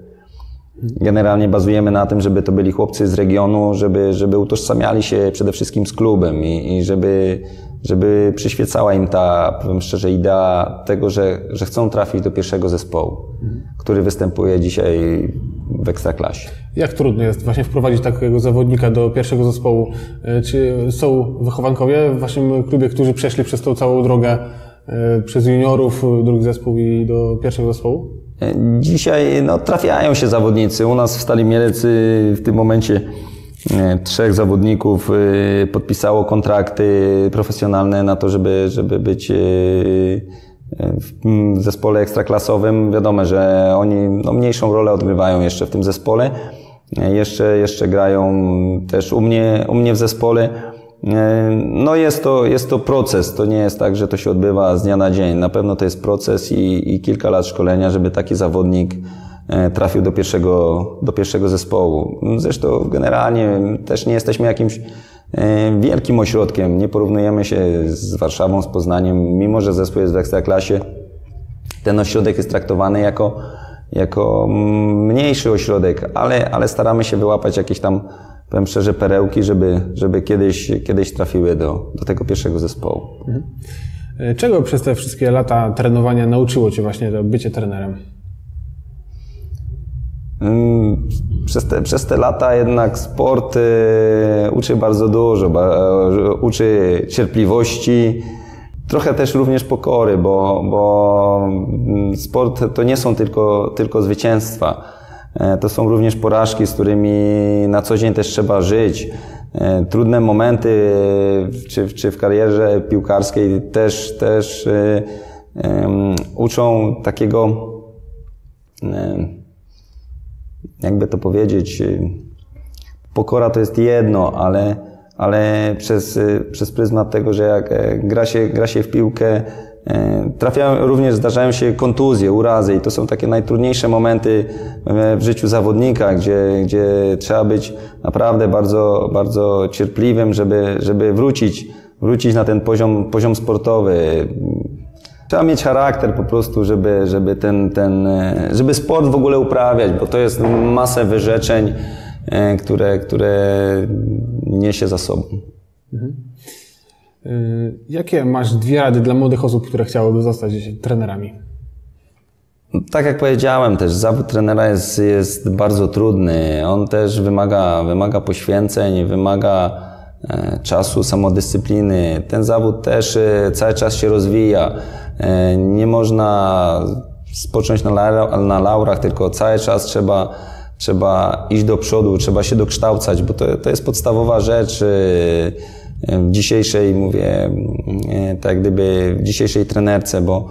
Generalnie bazujemy na tym, żeby to byli chłopcy z regionu, żeby, żeby utożsamiali się przede wszystkim z klubem i, i żeby, żeby przyświecała im ta, powiem szczerze, idea tego, że, że chcą trafić do pierwszego zespołu, który występuje dzisiaj w Ekstraklasie. Jak trudno jest właśnie wprowadzić takiego zawodnika do pierwszego zespołu? Y, Czy są wychowankowie w waszym klubie, którzy przeszli przez tą całą drogę y, przez juniorów, y, drugi zespół i do pierwszego zespołu? Dzisiaj no, trafiają się zawodnicy. U nas w Stali Mielec y, w tym momencie e, trzech zawodników podpisało kontrakty profesjonalne na to, żeby, żeby być w mm, zespole ekstraklasowym. Wiadomo, że oni no, mniejszą rolę odgrywają jeszcze w tym zespole. E, Jeszcze, jeszcze grają też u mnie, u mnie w zespole. E, No jest to, jest to proces, to nie jest tak, że to się odbywa z dnia na dzień. Na pewno to jest proces i, i kilka lat szkolenia, żeby taki zawodnik trafił do pierwszego, do pierwszego zespołu. Zresztą generalnie też nie jesteśmy jakimś e, wielkim ośrodkiem, nie porównujemy się z Warszawą, z Poznaniem, mimo że zespół jest w Ekstraklasie. Ten ośrodek jest traktowany jako, jako mniejszy ośrodek, ale, ale staramy się wyłapać jakieś tam, powiem szczerze, perełki, żeby, żeby kiedyś, kiedyś trafiły do, do tego pierwszego zespołu. Y, Czego przez te wszystkie lata trenowania nauczyło cię właśnie to bycie trenerem? Mm, Przez te, przez te lata jednak sport y, uczy bardzo dużo, e, uczy cierpliwości, trochę też również pokory, bo, bo mm, sport to nie są tylko, tylko zwycięstwa. To są również porażki, z którymi na co dzień też trzeba żyć. Trudne momenty, czy, czy w karierze piłkarskiej też, też uczą takiego jakby to powiedzieć, y, pokora to jest jedno, ale, ale przez, y, przez pryzmat tego, że jak e, gra się, gra się w piłkę, e, trafiają, również zdarzają się kontuzje, urazy i to są takie najtrudniejsze momenty w życiu zawodnika, gdzie, gdzie trzeba być naprawdę bardzo, bardzo cierpliwym, żeby, żeby wrócić, wrócić na ten poziom, poziom sportowy. Trzeba mieć charakter po prostu, żeby, żeby ten, ten, e, żeby sport w ogóle uprawiać, bo to jest masę wyrzeczeń, e, które, które niesie za sobą. Y, Jakie masz dwie rady dla młodych osób, które chciałyby zostać trenerami? Tak jak powiedziałem też, zawód trenera jest, jest bardzo trudny. On też wymaga, wymaga poświęceń, wymaga e, czasu, samodyscypliny. Ten zawód też e, cały czas się rozwija. E, nie można spocząć na, laura, na laurach, tylko cały czas trzeba, trzeba iść do przodu, trzeba się dokształcać, bo to, to jest podstawowa rzecz w dzisiejszej, mówię, tak gdyby w dzisiejszej trenerce, bo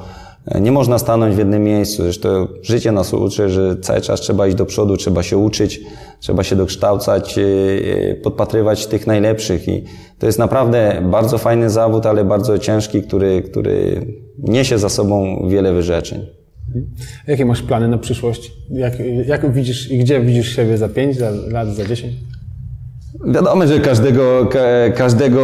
nie można stanąć w jednym miejscu. Zresztą życie nas uczy, że cały czas trzeba iść do przodu, trzeba się uczyć, trzeba się dokształcać, e, e, podpatrywać tych najlepszych. I to jest naprawdę bardzo fajny zawód, ale bardzo ciężki, który, który niesie za sobą wiele wyrzeczeń. Jakie masz plany na przyszłość? Jak, jak widzisz i gdzie widzisz siebie za 5 lat, za 10? Wiadomo, że każdego, ka, każdego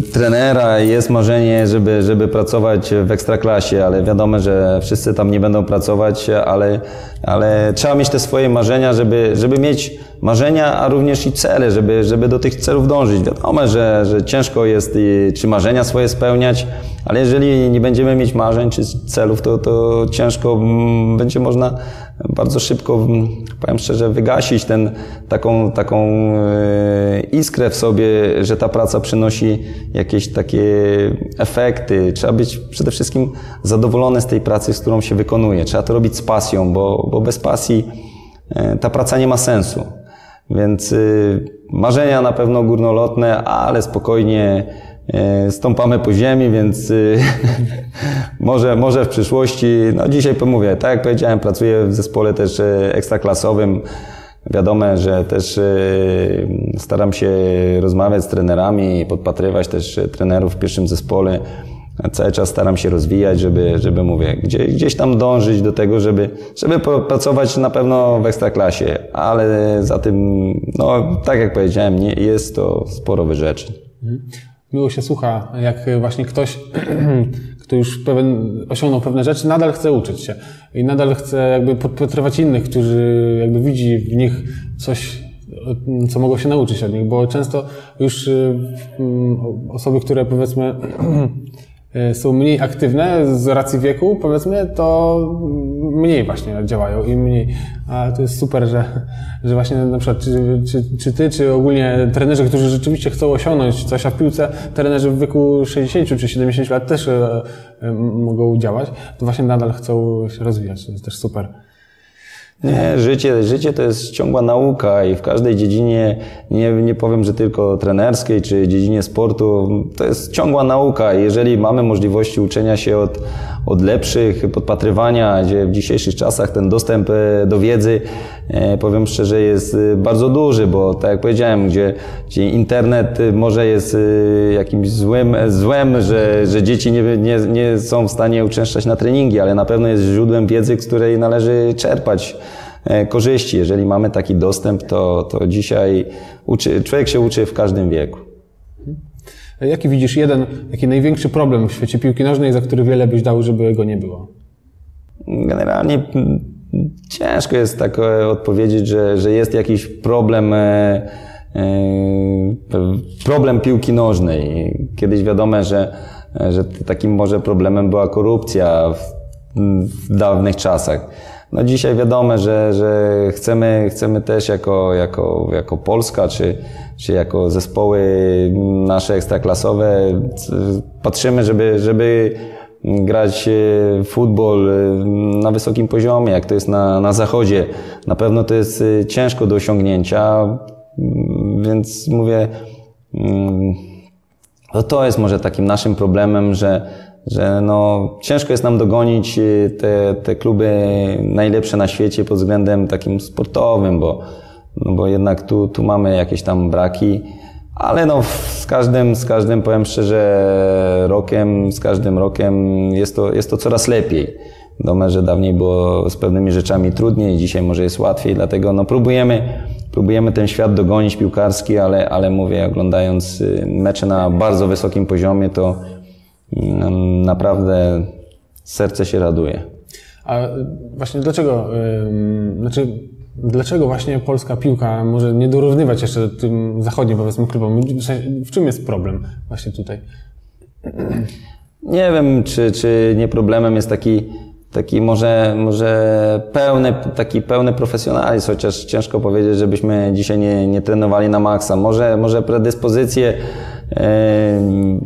trenera jest marzenie, żeby, żeby pracować w ekstraklasie, ale wiadomo, że wszyscy tam nie będą pracować, ale, ale trzeba mieć te swoje marzenia, żeby, żeby mieć marzenia, a również i cele, żeby, żeby do tych celów dążyć. Wiadomo, że, że ciężko jest i, czy marzenia swoje spełniać, ale jeżeli nie będziemy mieć marzeń czy celów, to, to ciężko mm, będzie można bardzo szybko, mm, powiem szczerze, wygasić ten, taką, taką e, iskrę w sobie, że ta praca przynosi jakieś takie efekty. Trzeba być przede wszystkim zadowolony z tej pracy, z którą się wykonuje. Trzeba to robić z pasją, bo, bo bez pasji e, ta praca nie ma sensu. Więc y, marzenia na pewno górnolotne, ale spokojnie e, stąpamy po ziemi, więc y, może, może w przyszłości, no dzisiaj pomówię, tak jak powiedziałem, pracuję w zespole też ekstraklasowym. Wiadomo, że też staram się rozmawiać z trenerami, podpatrywać też trenerów w pierwszym zespole cały czas staram się rozwijać, żeby, żeby mówię, gdzie, gdzieś tam dążyć do tego, żeby, żeby pracować na pewno w ekstraklasie, ale za tym, no tak jak powiedziałem, nie, jest to sporo wyrzeczeń. Mhm. Miło się słucha, jak właśnie ktoś, kto już pewien, osiągnął pewne rzeczy, nadal chce uczyć się i nadal chce jakby podpatrywać innych, którzy jakby widzi w nich coś, co mogą się nauczyć od nich, bo często już y, osoby, które powiedzmy są mniej aktywne z racji wieku, powiedzmy, to mniej właśnie działają i mniej. A to jest super, że, że właśnie na przykład czy, czy, czy ty, czy ogólnie trenerzy, którzy rzeczywiście chcą osiągnąć coś, a w piłce trenerzy w wieku 60 czy 70 lat też e, e, mogą działać, to właśnie nadal chcą się rozwijać. To jest też super. Nie, życie, życie to jest ciągła nauka i w każdej dziedzinie, nie, nie powiem, że tylko trenerskiej czy dziedzinie sportu, to jest ciągła nauka. Jeżeli mamy możliwości uczenia się od, od lepszych, podpatrywania, gdzie w dzisiejszych czasach ten dostęp e, do wiedzy, e, powiem szczerze, jest e, bardzo duży, bo tak jak powiedziałem, gdzie, gdzie internet może jest jakimś złym, złem, że, że dzieci nie, nie, nie są w stanie uczęszczać na treningi, ale na pewno jest źródłem wiedzy, z której należy czerpać korzyści. Jeżeli mamy taki dostęp, to, to dzisiaj uczy, człowiek się uczy w każdym wieku. Jaki widzisz jeden, taki największy problem w świecie piłki nożnej, za który wiele byś dał, żeby go nie było? Generalnie ciężko jest tak e, odpowiedzieć, że, że jest jakiś problem, e, e, problem piłki nożnej. Kiedyś wiadomo, że, że takim może problemem była korupcja w, w dawnych czasach. No dzisiaj wiadomo, że, że chcemy, chcemy też jako, jako, jako Polska, czy, czy jako zespoły nasze ekstraklasowe, patrzymy, żeby, żeby grać e, futbol e, na wysokim poziomie, jak to jest na, na zachodzie. Na pewno to jest e, ciężko do osiągnięcia, więc mówię, mm, no to jest może takim naszym problemem, że że no, ciężko jest nam dogonić y, te, te kluby najlepsze na świecie pod względem takim sportowym, bo, no bo jednak tu, tu mamy jakieś tam braki. Ale no, z każdym, z każdym, powiem szczerze, rokiem, z każdym rokiem jest to, jest to coraz lepiej. Wiadomo, że dawniej było z pewnymi rzeczami trudniej, dzisiaj może jest łatwiej, dlatego no, próbujemy, próbujemy ten świat dogonić piłkarski, ale, ale mówię, oglądając y, mecze na bardzo wysokim poziomie, to, naprawdę serce się raduje. A właśnie dlaczego, znaczy, dlaczego właśnie polska piłka może nie dorównywać jeszcze tym zachodnim, powiedzmy, klubom? W czym jest problem właśnie tutaj? Nie wiem, czy, czy nie problemem jest taki, taki może, może pełny, taki pełny profesjonalizm, chociaż ciężko powiedzieć, żebyśmy dzisiaj nie, nie trenowali na maksa. Może, może predyspozycje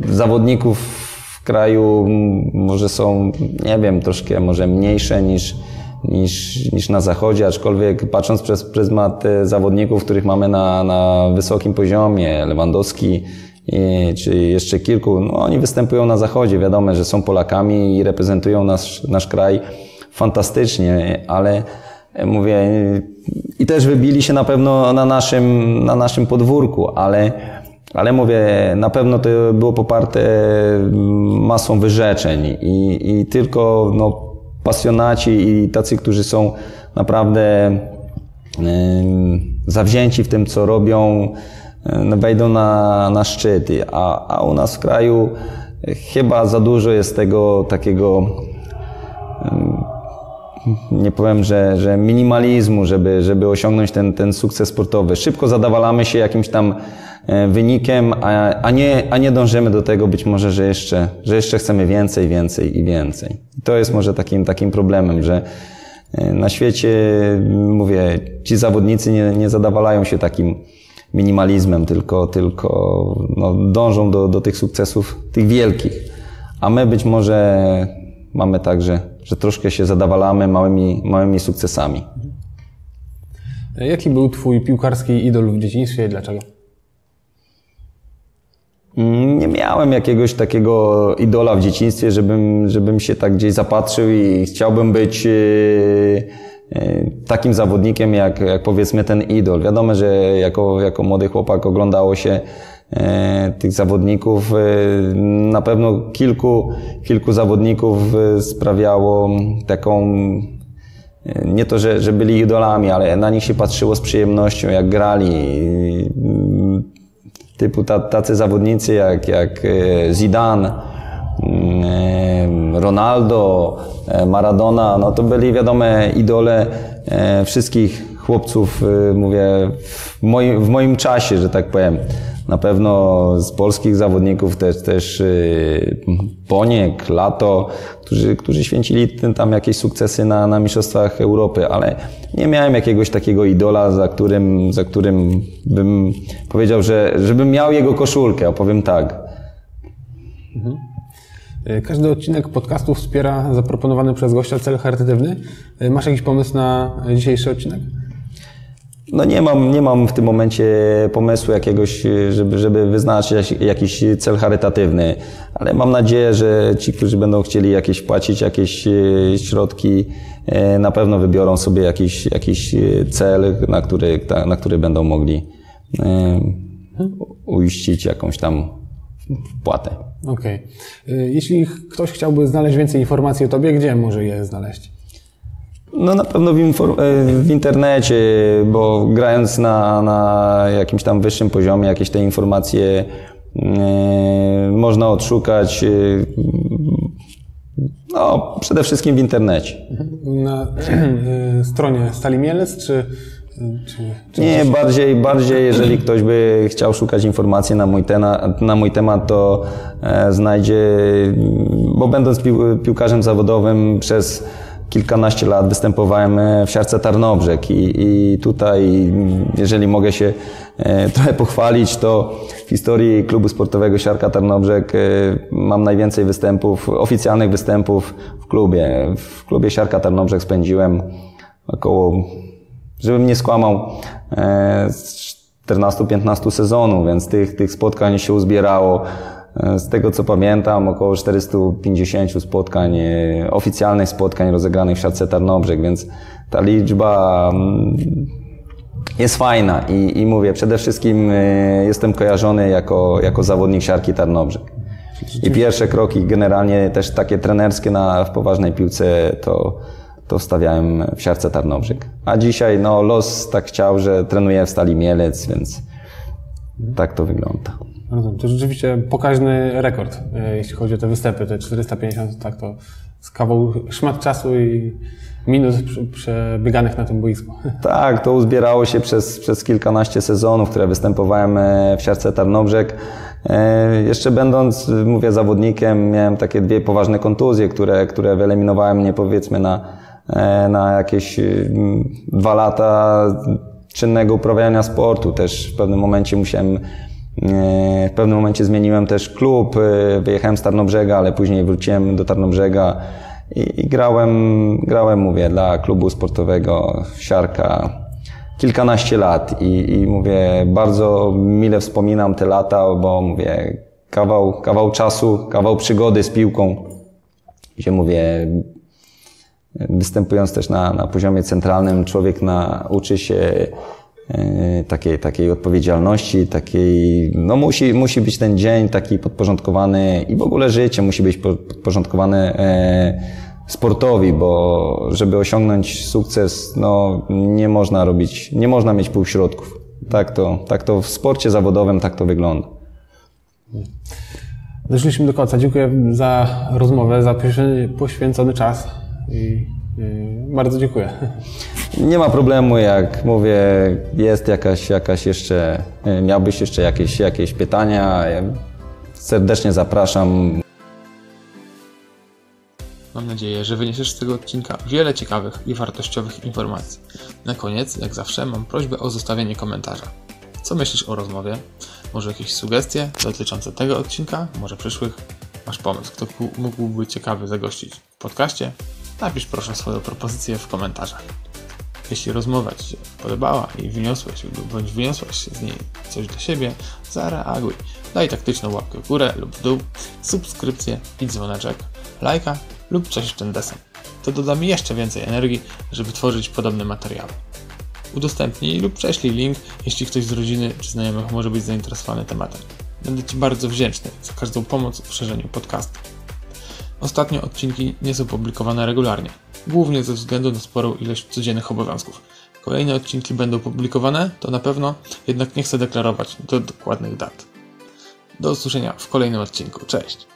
zawodników kraju może są, nie wiem, troszkę może mniejsze niż, niż, niż na zachodzie, aczkolwiek patrząc przez pryzmat e, zawodników, których mamy na, na wysokim poziomie, Lewandowski i, czy jeszcze kilku, no oni występują na zachodzie, wiadomo, że są Polakami i reprezentują nasz, nasz kraj fantastycznie, ale e, mówię, i też wybili się na pewno na naszym, na naszym podwórku, ale, ale mówię, na pewno to było poparte masą wyrzeczeń i, i tylko no, pasjonaci i tacy, którzy są naprawdę ym, zawzięci w tym, co robią, wejdą na, na szczyty, a, a u nas w kraju chyba za dużo jest tego takiego nie powiem, że, że minimalizmu, żeby, żeby osiągnąć ten, ten sukces sportowy. Szybko zadawalamy się jakimś tam e, wynikiem, a, a, nie, a nie dążymy do tego być może, że jeszcze, że jeszcze chcemy więcej, więcej i więcej. I to jest może takim, takim problemem, że e, na świecie, mówię, ci zawodnicy nie, nie zadawalają się takim minimalizmem, tylko, tylko no, dążą do, do tych sukcesów, tych wielkich. A my być może mamy tak, że, że troszkę się zadawalamy małymi, małymi sukcesami. Jaki był Twój piłkarski idol w dzieciństwie i dlaczego? Nie miałem jakiegoś takiego idola w dzieciństwie, żebym, żebym się tak gdzieś zapatrzył i chciałbym być e, e, takim zawodnikiem jak, jak powiedzmy ten idol. Wiadomo, że jako, jako młody chłopak oglądało się E, tych zawodników. E, na pewno kilku, kilku zawodników e, sprawiało taką nie to, że, że byli idolami, ale na nich się patrzyło z przyjemnością, jak grali. Typu tacy zawodnicy jak, jak Zidane, Ronaldo, Maradona, no to byli wiadome idole wszystkich chłopców, mówię, w moim, w moim czasie, że tak powiem. Na pewno z polskich zawodników też, też y, Boniek, Lato, którzy, którzy święcili tam jakieś sukcesy na, na Mistrzostwach Europy, ale nie miałem jakiegoś takiego idola, za którym, za którym bym powiedział, że żebym miał jego koszulkę, opowiem tak. Mhm. Y, każdy odcinek podcastu wspiera zaproponowany przez gościa cel charytatywny. Y, masz jakiś pomysł na dzisiejszy odcinek? No nie mam, nie mam w tym momencie pomysłu jakiegoś, żeby, żeby wyznaczyć jakiś cel charytatywny, ale mam nadzieję, że ci, którzy będą chcieli jakieś wpłacić jakieś e, środki, e, na pewno wybiorą sobie jakiś, jakiś cel, na który, na który będą mogli e, uiścić jakąś tam wpłatę. Okej. Okay. Jeśli ktoś chciałby znaleźć więcej informacji o Tobie, gdzie może je znaleźć? No na pewno w, w, internecie, bo grając na, na jakimś tam wyższym poziomie, jakieś te informacje e, można odszukać. E, no, przede wszystkim w internecie. Na e, stronie Stali Mielec, czy, czy, czy Nie, bardziej, bardziej jeżeli ktoś by chciał szukać informacji na mój, tena, na mój temat, to e, znajdzie, bo będąc pił, piłkarzem zawodowym przez kilkanaście lat występowałem e, w siarce Tarnobrzeg i, i tutaj, jeżeli mogę się e, trochę pochwalić, to w historii klubu sportowego Siarka Tarnobrzeg e, mam najwięcej występów, oficjalnych występów w klubie. W klubie Siarka Tarnobrzeg spędziłem około, żebym nie skłamał, 14-15 sezonów, więc tych, tych spotkań się uzbierało z tego co pamiętam, około 450 spotkań, e, oficjalnych spotkań rozegranych w siatce Tarnobrzeg, więc ta liczba mm, jest fajna i, i mówię, przede wszystkim e, jestem kojarzony jako, jako zawodnik siarki Tarnobrzeg. I pierwsze kroki generalnie też takie trenerskie na, w poważnej piłce to, to wstawiałem w siarce Tarnobrzeg. A dzisiaj no, los tak chciał, że trenuję w Stali Mielec, więc tak to wygląda. Rozumiem. To rzeczywiście pokaźny rekord, e, jeśli chodzi o te występy, te 450, tak to z kawał szmat czasu i minut przebieganych na tym boisku. Tak, to uzbierało się przez, przez kilkanaście sezonów, które występowałem e, w siarce Tarnobrzeg. E, jeszcze będąc, mówię, zawodnikiem, miałem takie dwie poważne kontuzje, które, które wyeliminowały mnie powiedzmy na, na jakieś dwa lata czynnego uprawiania sportu. Też w pewnym momencie musiałem W pewnym momencie zmieniłem też klub, e, wyjechałem z Tarnobrzega, ale później wróciłem do Tarnobrzega i, i grałem, grałem, mówię, dla klubu sportowego Siarka kilkanaście lat i, i mówię, bardzo mile wspominam te lata, bo mówię, kawał, kawał czasu, kawał przygody z piłką, gdzie mówię, występując też na, na poziomie centralnym, człowiek na, uczy się e, takiej, takiej odpowiedzialności, takiej, no musi, musi być ten dzień taki podporządkowany i w ogóle życie musi być po- podporządkowane e, sportowi, bo żeby osiągnąć sukces, no nie można robić, nie można mieć półśrodków. Tak to, tak to w sporcie zawodowym tak to wygląda. Doszliśmy do końca. Dziękuję za rozmowę, za poświę- poświęcony czas i bardzo dziękuję. Nie ma problemu, jak mówię, jest jakaś, jakaś jeszcze, e, miałbyś jeszcze jakieś, jakieś pytania, serdecznie zapraszam. Mam nadzieję, że wyniesiesz z tego odcinka wiele ciekawych i wartościowych informacji. Na koniec, jak zawsze, mam prośbę o zostawienie komentarza. Co myślisz o rozmowie? Może jakieś sugestie dotyczące tego odcinka, może przyszłych? Masz pomysł, kto mógłby ciekawy zagościć w podcaście? Napisz proszę swoją propozycję w komentarzach. Jeśli rozmowa Ci się podobała i wyniosłeś bądź wyniosłaś z niej coś dla siebie, zareaguj. Daj taktyczną łapkę w górę lub w dół, subskrypcję i dzwoneczek, lajka lub coś ten deseń. To doda mi jeszcze więcej energii, żeby tworzyć podobne materiały. Udostępnij lub prześlij link, jeśli ktoś z rodziny czy znajomych może być zainteresowany tematem. Będę Ci bardzo wdzięczny za każdą pomoc w szerzeniu podcastu. Ostatnio odcinki nie są publikowane regularnie, głównie ze względu na sporą ilość codziennych obowiązków. Kolejne odcinki będą publikowane, to na pewno, jednak nie chcę deklarować do dokładnych dat. Do usłyszenia w kolejnym odcinku. Cześć!